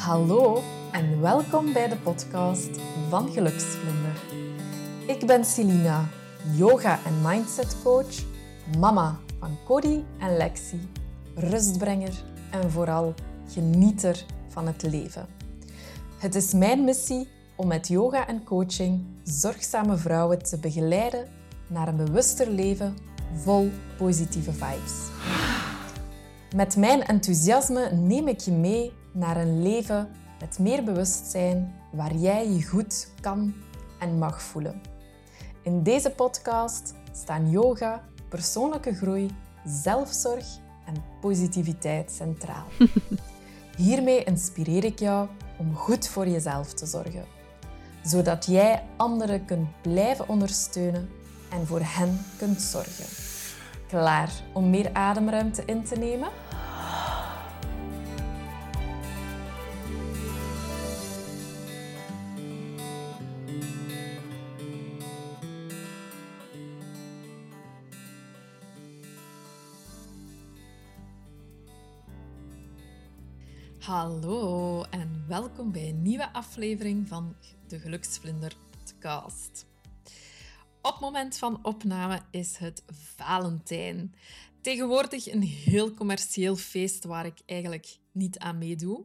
Hallo en welkom bij de podcast van Geluksvlinder. Ik ben Celina, yoga- en mindset coach, mama van Cody en Lexi, rustbrenger en vooral genieter van het leven. Het is mijn missie om met yoga en coaching zorgzame vrouwen te begeleiden naar een bewuster leven vol positieve vibes. Met mijn enthousiasme neem ik je mee naar een leven met meer bewustzijn waar jij je goed kan en mag voelen. In deze podcast staan yoga, persoonlijke groei, zelfzorg en positiviteit centraal. Hiermee inspireer ik jou om goed voor jezelf te zorgen, zodat jij anderen kunt blijven ondersteunen en voor hen kunt zorgen. Klaar om meer ademruimte in te nemen? Hallo en welkom bij een nieuwe aflevering van de Geluksvlinder podcast. Op moment van opname is het Valentijn. Tegenwoordig een heel commercieel feest waar ik eigenlijk niet aan meedoe.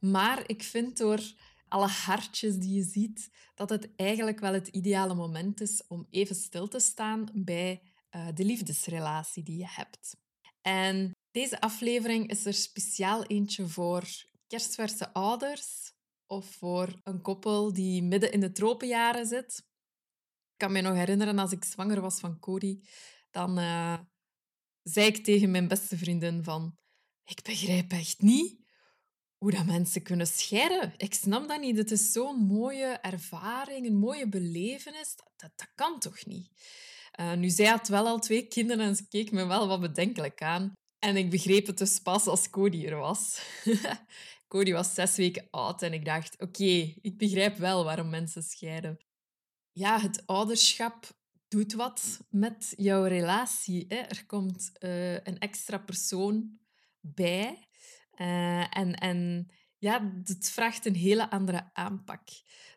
Maar ik vind door alle hartjes die je ziet, dat het eigenlijk wel het ideale moment is om even stil te staan bij uh, de liefdesrelatie die je hebt. En deze aflevering is er speciaal eentje voor kerstverse ouders of voor een koppel die midden in de tropenjaren zit. Ik kan me nog herinneren als ik zwanger was van Cody, dan uh, zei ik tegen mijn beste vriendin van ik begrijp echt niet hoe dat mensen kunnen scheiden. Ik snap dat niet. Het is zo'n mooie ervaring, een mooie belevenis. Dat, dat, dat kan toch niet? Uh, nu, zij had wel al twee kinderen en ze keek me wel wat bedenkelijk aan. En ik begreep het dus pas als Cody er was. Cody was zes weken oud en ik dacht, oké, ik begrijp wel waarom mensen scheiden. Ja, het ouderschap doet wat met jouw relatie. Hè? Er komt uh, een extra persoon bij. Uh, en, en ja, het vraagt een hele andere aanpak.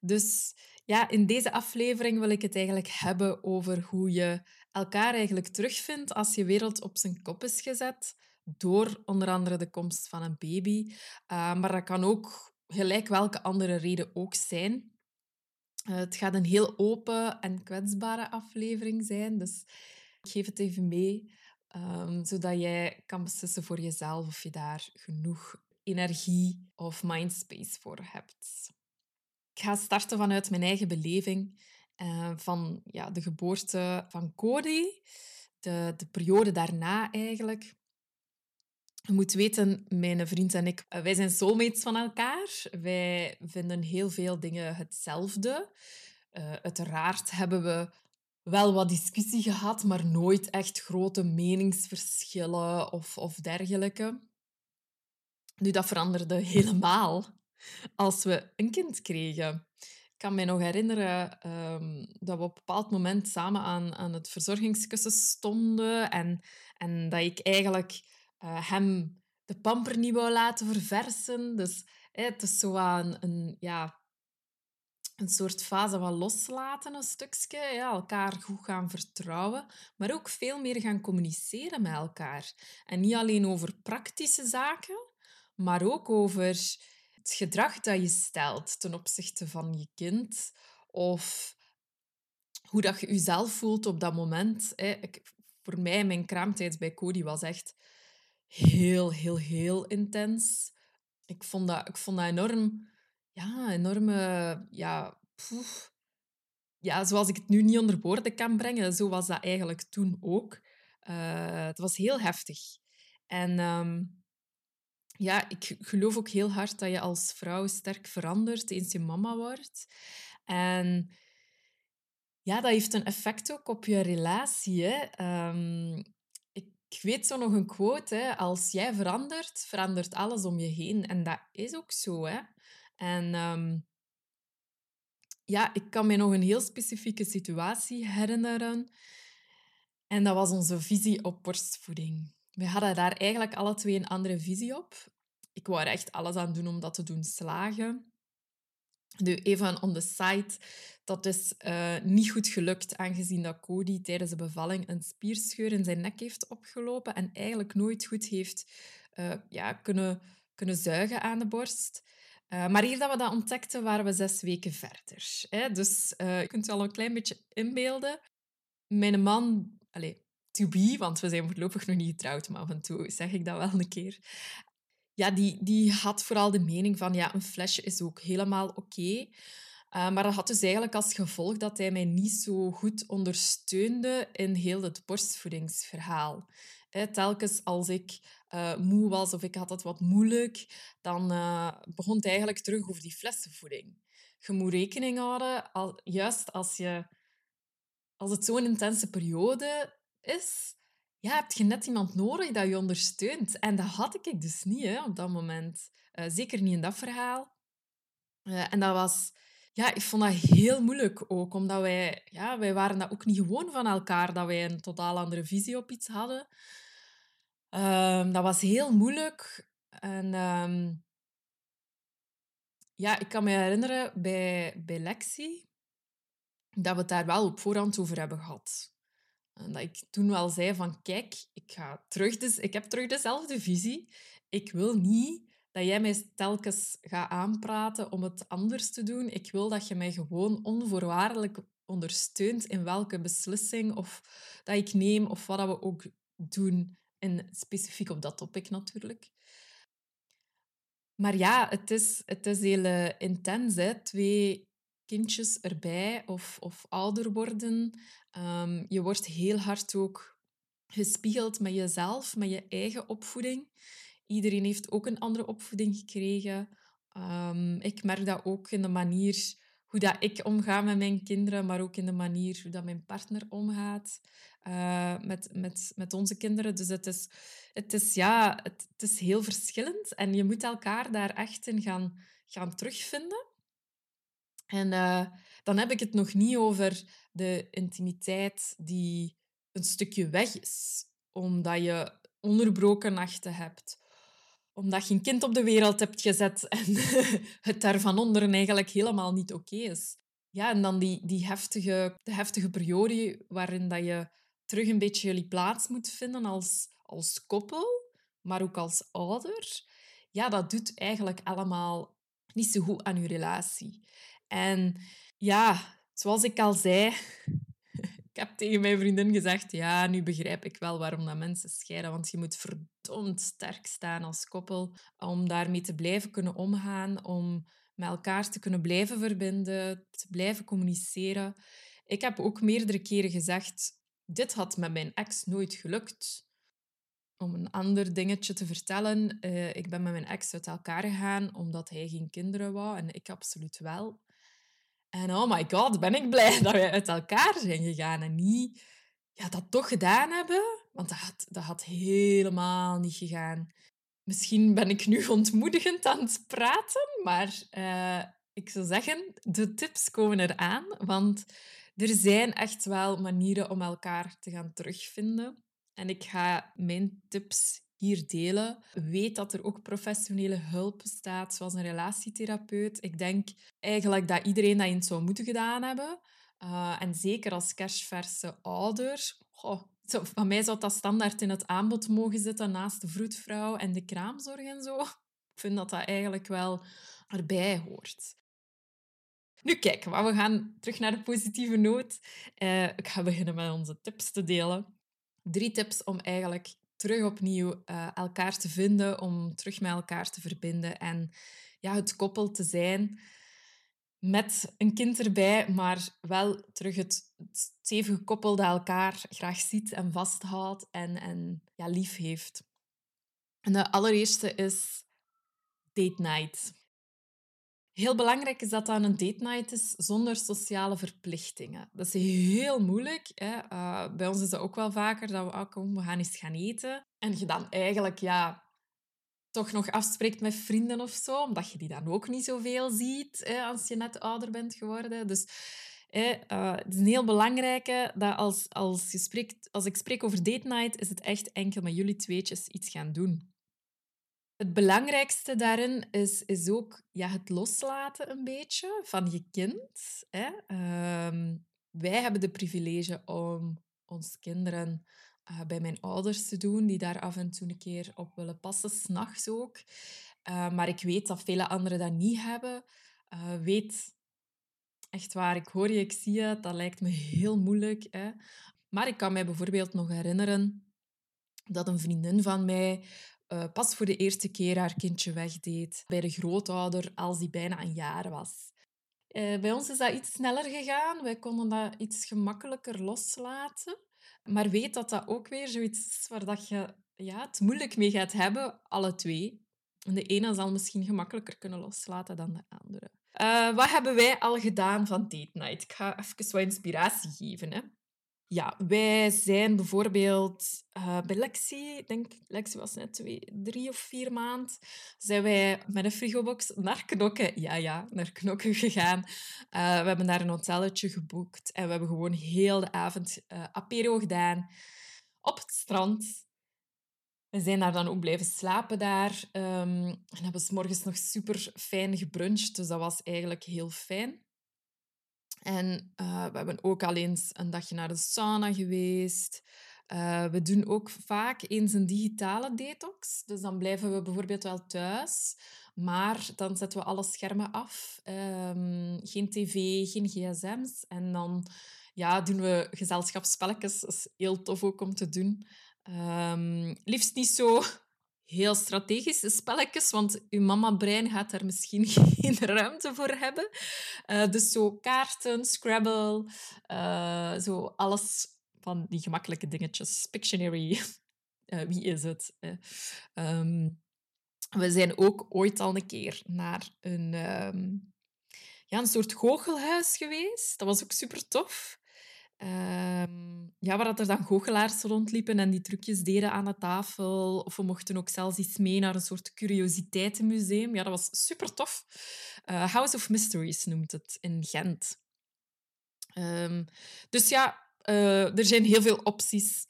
Dus ja, in deze aflevering wil ik het eigenlijk hebben over hoe je elkaar eigenlijk terugvindt als je wereld op zijn kop is gezet door onder andere de komst van een baby. Uh, maar dat kan ook gelijk welke andere reden ook zijn. Uh, het gaat een heel open en kwetsbare aflevering zijn, dus ik geef het even mee, um, zodat jij kan beslissen voor jezelf of je daar genoeg energie of mindspace voor hebt. Ik ga starten vanuit mijn eigen beleving uh, van ja, de geboorte van Cody, de, de periode daarna eigenlijk. Je moet weten, mijn vriend en ik, eh, wij zijn soulmates van elkaar. Wij vinden heel veel dingen hetzelfde. Uh, uiteraard hebben we wel wat discussie gehad, maar nooit echt grote meningsverschillen of, of dergelijke. Nu, dat veranderde helemaal als we een kind kregen. Kan me nog herinneren um, dat we op een bepaald moment samen aan, aan het verzorgingskussen stonden en, en dat ik eigenlijk uh, hem de pamper niet wou laten verversen. Dus het is zo een, een, ja, een soort fase van loslaten, een stukje. Ja, elkaar goed gaan vertrouwen, maar ook veel meer gaan communiceren met elkaar. En niet alleen over praktische zaken, maar ook over het gedrag dat je stelt ten opzichte van je kind. Of hoe dat je jezelf voelt op dat moment. Ik, voor mij, mijn kraamtijd bij Cody was echt heel, heel, heel intens. Ik vond dat, ik vond dat enorm, ja, enorme, ja, ja, zoals ik het nu niet onder woorden kan brengen, zo was dat eigenlijk toen ook. Uh, het was heel heftig. En um, ja, ik geloof ook heel hard dat je als vrouw sterk verandert eens je mama wordt. En ja, dat heeft een effect ook op je relatie. Um, ik weet zo nog een quote, hè, als jij verandert, verandert alles om je heen. En dat is ook zo. Hè. En um, ja, ik kan me nog een heel specifieke situatie herinneren. En dat was onze visie op borstvoeding. We hadden daar eigenlijk alle twee een andere visie op. ik wou er echt alles aan doen om dat te doen slagen. Nu, even on the side, dat is uh, niet goed gelukt, aangezien dat Cody tijdens de bevalling een spierscheur in zijn nek heeft opgelopen en eigenlijk nooit goed heeft uh, ja, kunnen, kunnen zuigen aan de borst. Uh, maar hier dat we dat ontdekten, waren we zes weken verder. Hè? Dus je kunt je al een klein beetje inbeelden. Mijn man, allez, to be, want we zijn voorlopig nog niet getrouwd, maar af en toe zeg ik dat wel een keer ja, die, die had vooral de mening van ja, een flesje is ook helemaal oké. Uh, maar dat had dus eigenlijk als gevolg dat hij mij niet zo goed ondersteunde in heel het borstvoedingsverhaal. telkens als ik uh, moe was of ik had het wat moeilijk, dan uh, begon het eigenlijk terug over die flessenvoeding. Je moet rekening houden, al, juist als, je, als het zo'n intense periode is, ja, heb je net iemand nodig dat je ondersteunt. En dat had ik dus niet hè, op dat moment. Uh, zeker niet in dat verhaal. Uh, en dat was... Ja, ik vond dat heel moeilijk ook, omdat wij... Ja, wij waren dat ook niet gewoon van elkaar, dat wij een totaal andere visie op iets hadden. Uh, dat was heel moeilijk. En... Um, ja, ik kan me herinneren bij, bij Lexi dat we het daar wel op voorhand over hebben gehad. En dat ik toen wel zei van, kijk, ik, ga terug dus, ik heb terug dezelfde visie. Ik wil niet dat jij mij telkens gaat aanpraten om het anders te doen. Ik wil dat je mij gewoon onvoorwaardelijk ondersteunt in welke beslissing of dat ik neem of wat we ook doen. En specifiek op dat topic natuurlijk. Maar ja, het is, het is heel intens. Hè? Twee kindjes erbij of, of ouder worden. Um, je wordt heel hard ook gespiegeld met jezelf, met je eigen opvoeding. Iedereen heeft ook een andere opvoeding gekregen. Um, ik merk dat ook in de manier hoe dat ik omga met mijn kinderen, maar ook in de manier hoe dat mijn partner omgaat uh, met, met, met onze kinderen. Dus het is, het is, ja, het, is heel verschillend en je moet elkaar daar echt in gaan, gaan terugvinden. En uh, dan heb ik het nog niet over de intimiteit die een stukje weg is, omdat je onderbroken nachten hebt, omdat je een kind op de wereld hebt gezet en het daar van onderen eigenlijk helemaal niet oké is. Ja, en dan die, die heftige, de heftige periode waarin dat je terug een beetje jullie plaats moet vinden als, als koppel, maar ook als ouder. Ja, dat doet eigenlijk allemaal niet zo goed aan je relatie. En ja, zoals ik al zei, ik heb tegen mijn vriendin gezegd, ja, nu begrijp ik wel waarom dat mensen scheiden, want je moet verdomd sterk staan als koppel om daarmee te blijven kunnen omgaan, om met elkaar te kunnen blijven verbinden, te blijven communiceren. Ik heb ook meerdere keren gezegd, dit had met mijn ex nooit gelukt. Om een ander dingetje te vertellen, uh, ik ben met mijn ex uit elkaar gegaan omdat hij geen kinderen wou en ik absoluut wel. En oh my god, ben ik blij dat we uit elkaar zijn gegaan en niet ja, dat toch gedaan hebben. Want dat had, dat had helemaal niet gegaan. Misschien ben ik nu ontmoedigend aan het praten, maar uh, ik zou zeggen, de tips komen eraan. Want er zijn echt wel manieren om elkaar te gaan terugvinden. En ik ga mijn tips hier delen. Weet dat er ook professionele hulp bestaat, zoals een relatietherapeut. Ik denk eigenlijk dat iedereen dat eens zou moeten gedaan hebben. Uh, en zeker als kerstverse ouder. Goh, van mij zou dat standaard in het aanbod mogen zitten naast de vroedvrouw en de kraamzorg en zo. Ik vind dat dat eigenlijk wel erbij hoort. Nu kijk, maar we gaan terug naar de positieve noot. Uh, ik ga beginnen met onze tips te delen. Drie tips om eigenlijk terug opnieuw uh, elkaar te vinden, om terug met elkaar te verbinden en ja, het koppel te zijn met een kind erbij, maar wel terug het, het stevige koppel dat elkaar graag ziet en vasthoudt en, en ja, lief heeft. En de allereerste is date night. Heel belangrijk is dat dat een date night is zonder sociale verplichtingen. Dat is heel moeilijk. Hè? Uh, bij ons is dat ook wel vaker dat we, kom, we gaan eens gaan eten. En je dan eigenlijk ja, toch nog afspreekt met vrienden of zo, omdat je die dan ook niet zoveel ziet hè, als je net ouder bent geworden. Dus hè, uh, het is heel belangrijke dat als, als, je spreekt, als ik spreek over date night, is het echt enkel met jullie tweetjes iets gaan doen. Het belangrijkste daarin is, is ook ja, het loslaten een beetje van je kind. Hè? Ehm, wij hebben de privilege om onze kinderen uh, bij mijn ouders te doen, die daar af en toe een keer op willen passen, s'nachts ook. Uh, maar ik weet dat vele anderen dat niet hebben. Uh, weet echt waar, ik hoor je, ik zie je, dat lijkt me heel moeilijk. Hè? Maar ik kan mij bijvoorbeeld nog herinneren dat een vriendin van mij uh, pas voor de eerste keer haar kindje wegdeed bij de grootouder als die bijna een jaar was. Uh, bij ons is dat iets sneller gegaan. Wij konden dat iets gemakkelijker loslaten. Maar weet dat dat ook weer zoiets is waar dat je ja, het moeilijk mee gaat hebben, alle twee. En de ene zal misschien gemakkelijker kunnen loslaten dan de andere. Uh, wat hebben wij al gedaan van date night? Ik ga even wat inspiratie geven. Hè. Ja, wij zijn bijvoorbeeld uh, bij Lexi, ik denk Lexi was net twee, drie of vier maanden, zijn wij met een frigobox naar Knokken, ja ja, naar Knokken gegaan. Uh, we hebben daar een hotelletje geboekt en we hebben gewoon heel de avond uh, apero gedaan op het strand. We zijn daar dan ook blijven slapen daar. Um, en hebben s morgens nog super fijn gebruncht, dus dat was eigenlijk heel fijn. En uh, we hebben ook al eens een dagje naar de sauna geweest. Uh, we doen ook vaak eens een digitale detox. Dus dan blijven we bijvoorbeeld wel thuis, maar dan zetten we alle schermen af. Um, geen tv, geen gsm's. En dan ja, doen we gezelschapsspelletjes. Dat is heel tof ook om te doen. Um, liefst niet zo heel strategische spelletjes, want uw mama-brein gaat daar misschien geen ruimte voor hebben. Uh, dus zo kaarten, Scrabble, uh, zo alles van die gemakkelijke dingetjes. Pictionary, uh, wie is het? Um, we zijn ook ooit al een keer naar een, um, ja, een soort goochelhuis geweest. Dat was ook super tof. Um, ja, waar dat er dan goochelaars rondliepen en die trucjes deden aan de tafel. Of we mochten ook zelfs iets mee naar een soort curiositeitenmuseum. Ja, dat was super tof. Uh, House of Mysteries noemt het in Gent. Um, dus ja, uh, er zijn heel veel opties.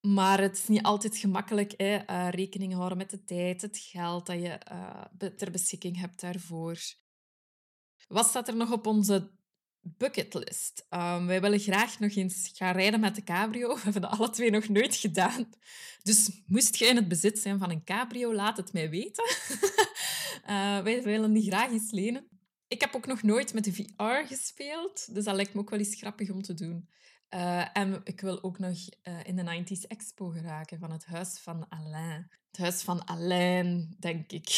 Maar het is niet altijd gemakkelijk. Hè? Uh, rekening houden met de tijd, het geld dat je ter beschikking hebt daarvoor. Wat staat er nog op onze bucketlist. Um, wij willen graag nog eens gaan rijden met de cabrio. We hebben dat alle twee nog nooit gedaan. Dus moest je in het bezit zijn van een cabrio, laat het mij weten. uh, wij willen die graag eens lenen. Ik heb ook nog nooit met de VR gespeeld, dus dat lijkt me ook wel eens grappig om te doen. Uh, en ik wil ook nog uh, in de 90s Expo geraken van het huis van Alain. Het huis van Alain, denk ik.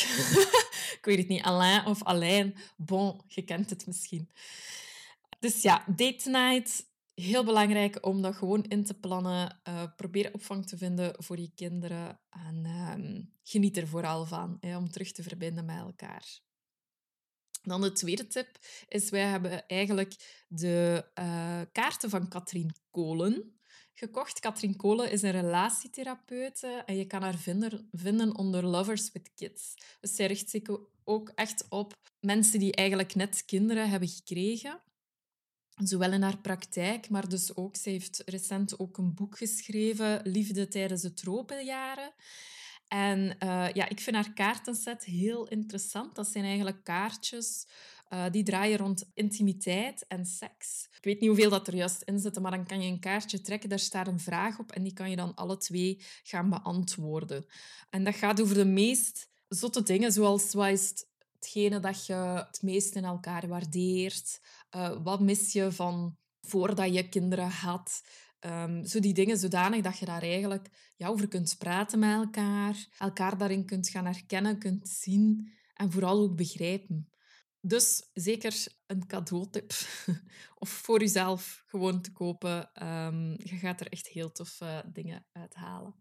ik weet het niet, Alain of Alain. Bon, je kent het misschien. Dus ja, date night. Heel belangrijk om dat gewoon in te plannen. Uh, probeer opvang te vinden voor je kinderen. En uh, geniet er vooral van hè, om terug te verbinden met elkaar. Dan de tweede tip is, wij hebben eigenlijk de uh, kaarten van Katrien Kolen gekocht. Katrien Kolen is een relatietherapeute en je kan haar vinden, vinden onder Lovers with Kids. Dus zij richt zich ook echt op mensen die eigenlijk net kinderen hebben gekregen zowel in haar praktijk, maar dus ook, ze heeft recent ook een boek geschreven, Liefde tijdens de tropenjaren. En uh, ja, ik vind haar kaartenset heel interessant. Dat zijn eigenlijk kaartjes uh, die draaien rond intimiteit en seks. Ik weet niet hoeveel dat er juist in zit, maar dan kan je een kaartje trekken, daar staat een vraag op en die kan je dan alle twee gaan beantwoorden. En dat gaat over de meest zotte dingen, zoals wat hetgene dat je het meest in elkaar waardeert? Uh, wat mis je van voordat je kinderen had? Um, zo die dingen zodanig dat je daar eigenlijk ja, over kunt praten met elkaar, elkaar daarin kunt gaan herkennen, kunt zien en vooral ook begrijpen. Dus zeker een cadeautip. of voor jezelf gewoon te kopen. Um, je gaat er echt heel toffe dingen uithalen.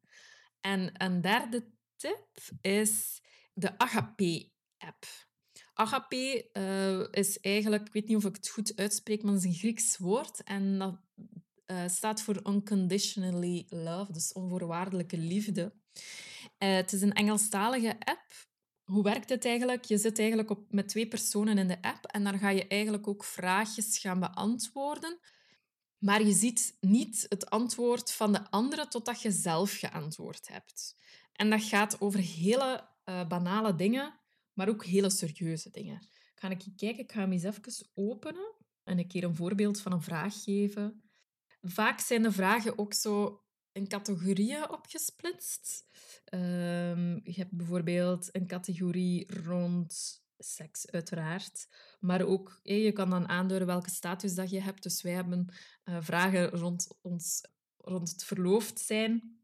En een derde tip is de Agape-app. Agape uh, is eigenlijk, ik weet niet of ik het goed uitspreek, maar het is een Grieks woord. En dat uh, staat voor unconditionally love, dus onvoorwaardelijke liefde. Uh, het is een Engelstalige app. Hoe werkt het eigenlijk? Je zit eigenlijk op, met twee personen in de app en dan ga je eigenlijk ook vraagjes gaan beantwoorden. Maar je ziet niet het antwoord van de andere totdat je zelf geantwoord hebt. En dat gaat over hele banale dingen, maar ook hele serieuze dingen. Ga ik kijken, ik ga hem eens even openen en een keer een voorbeeld van een vraag geven. Vaak zijn de vragen ook zo in categorieën opgesplitst. Um, je hebt bijvoorbeeld een categorie rond seks, uiteraard. Maar ook, je kan dan aanduiden welke status dat je hebt. Dus wij hebben uh, vragen rond, ons, rond het verloofd zijn.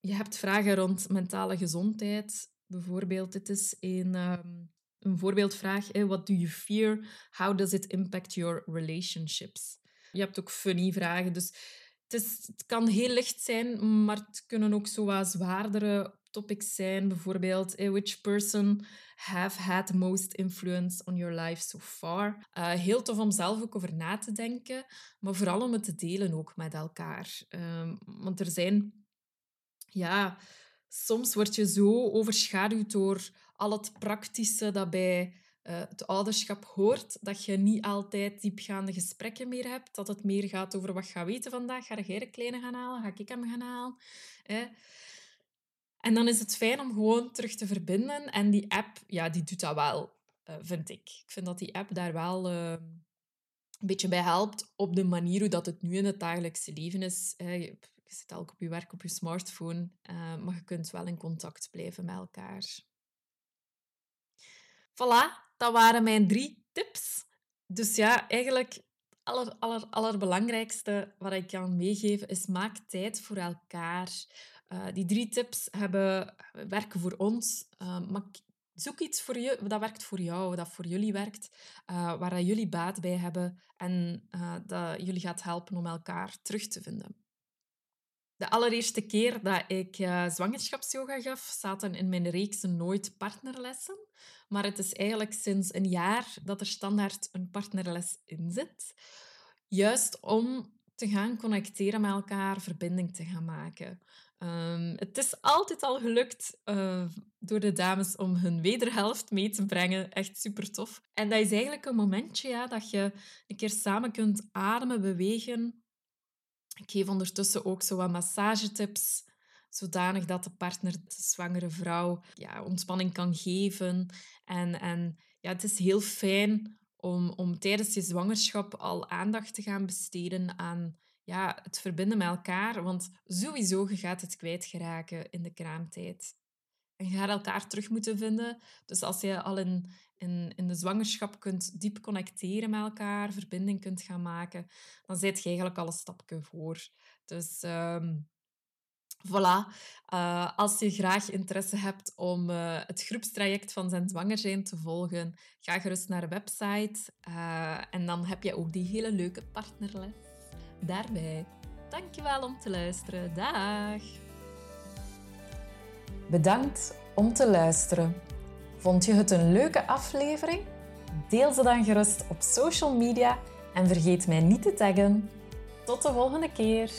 Je hebt vragen rond mentale gezondheid. Bijvoorbeeld, dit is een, um, een voorbeeldvraag. What do you fear? How does it impact your relationships? Je hebt ook funny vragen. Dus het, is, het kan heel licht zijn, maar het kunnen ook zo zwaardere topics zijn. Bijvoorbeeld, which person have had most influence on your life so far? Uh, heel tof om zelf ook over na te denken, maar vooral om het te delen ook met elkaar. Um, want er zijn... Ja, soms word je zo overschaduwd door al het praktische dat bij uh, het ouderschap hoort, dat je niet altijd diepgaande gesprekken meer hebt, dat het meer gaat over wat ga weten vandaag, ga jij de kleine gaan halen, ga ik hem gaan halen. En dan is het fijn om gewoon terug te verbinden. En die app, ja, die doet dat wel, uh, vind ik. Ik vind dat die app daar wel uh, een beetje bij helpt op de manier hoe dat het nu in het dagelijkse leven is. Je, zit elk op je werk op je smartphone, uh, maar je kunt wel in contact blijven met elkaar. Voilà, dat waren mijn drie tips. Dus ja, eigenlijk aller, aller, allerbelangrijkste wat ik kan meegeven is maak tijd voor elkaar. Uh, die drie tips hebben, werken voor ons. Uh, maar zoek iets voor je, dat werkt voor jou, dat voor jullie werkt, waar jullie baat bij hebben en dat jullie gaat helpen om elkaar terug te vinden. De allereerste keer dat ik uh, zwangerschapsyoga gaf, zaten in mijn reeks nooit partnerlessen. Maar het is eigenlijk sinds een jaar dat er standaard een partnerles in zit. Juist om te gaan connecteren met elkaar, verbinding te gaan maken. Um, het is altijd al gelukt uh, door de dames om hun wederhelft mee te brengen. Echt super tof. En dat is eigenlijk een momentje ja, dat je een keer samen kunt ademen, bewegen, ik geef ondertussen ook zo wat massagetips, zodanig dat de partner, de zwangere vrouw, ja, ontspanning kan geven. En, en ja, het is heel fijn om, om tijdens je zwangerschap al aandacht te gaan besteden aan ja, het verbinden met elkaar. Want sowieso gaat het kwijtgeraken in de kraamtijd. En je gaat elkaar terug moeten vinden. Dus als je al in, in, in de zwangerschap kunt diep connecteren met elkaar, verbinding kunt gaan maken, dan zit je eigenlijk al een stapje voor. Dus um, voilà. Uh, als je graag interesse hebt om uh, het groepstraject van zijn zwanger te volgen, ga gerust naar de website. Uh, en dan heb je ook die hele leuke partnerles daarbij. Dankjewel om te luisteren. Dag! Bedankt om te luisteren. Vond je het een leuke aflevering? Deel ze dan gerust op social media en vergeet mij niet te taggen. Tot de volgende keer!